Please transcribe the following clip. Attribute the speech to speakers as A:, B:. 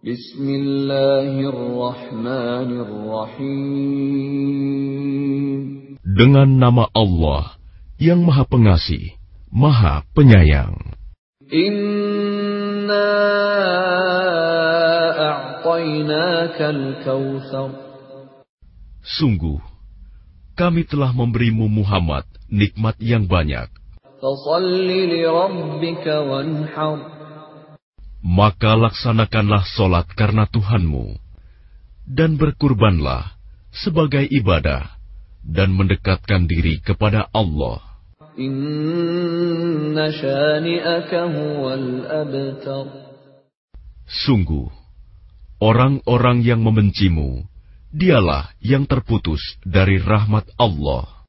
A: Bismillahirrahmanirrahim.
B: Dengan nama Allah yang Maha Pengasih, Maha Penyayang.
A: Inna a'tainakal kautsar.
B: Sungguh, kami telah memberimu Muhammad nikmat yang banyak.
A: Fasalli li rabbika wanhar.
B: Maka laksanakanlah solat karena Tuhanmu, dan berkurbanlah sebagai ibadah dan mendekatkan diri kepada Allah.
A: Inna.
B: Sungguh, orang-orang yang membencimu, dialah yang terputus dari rahmat Allah.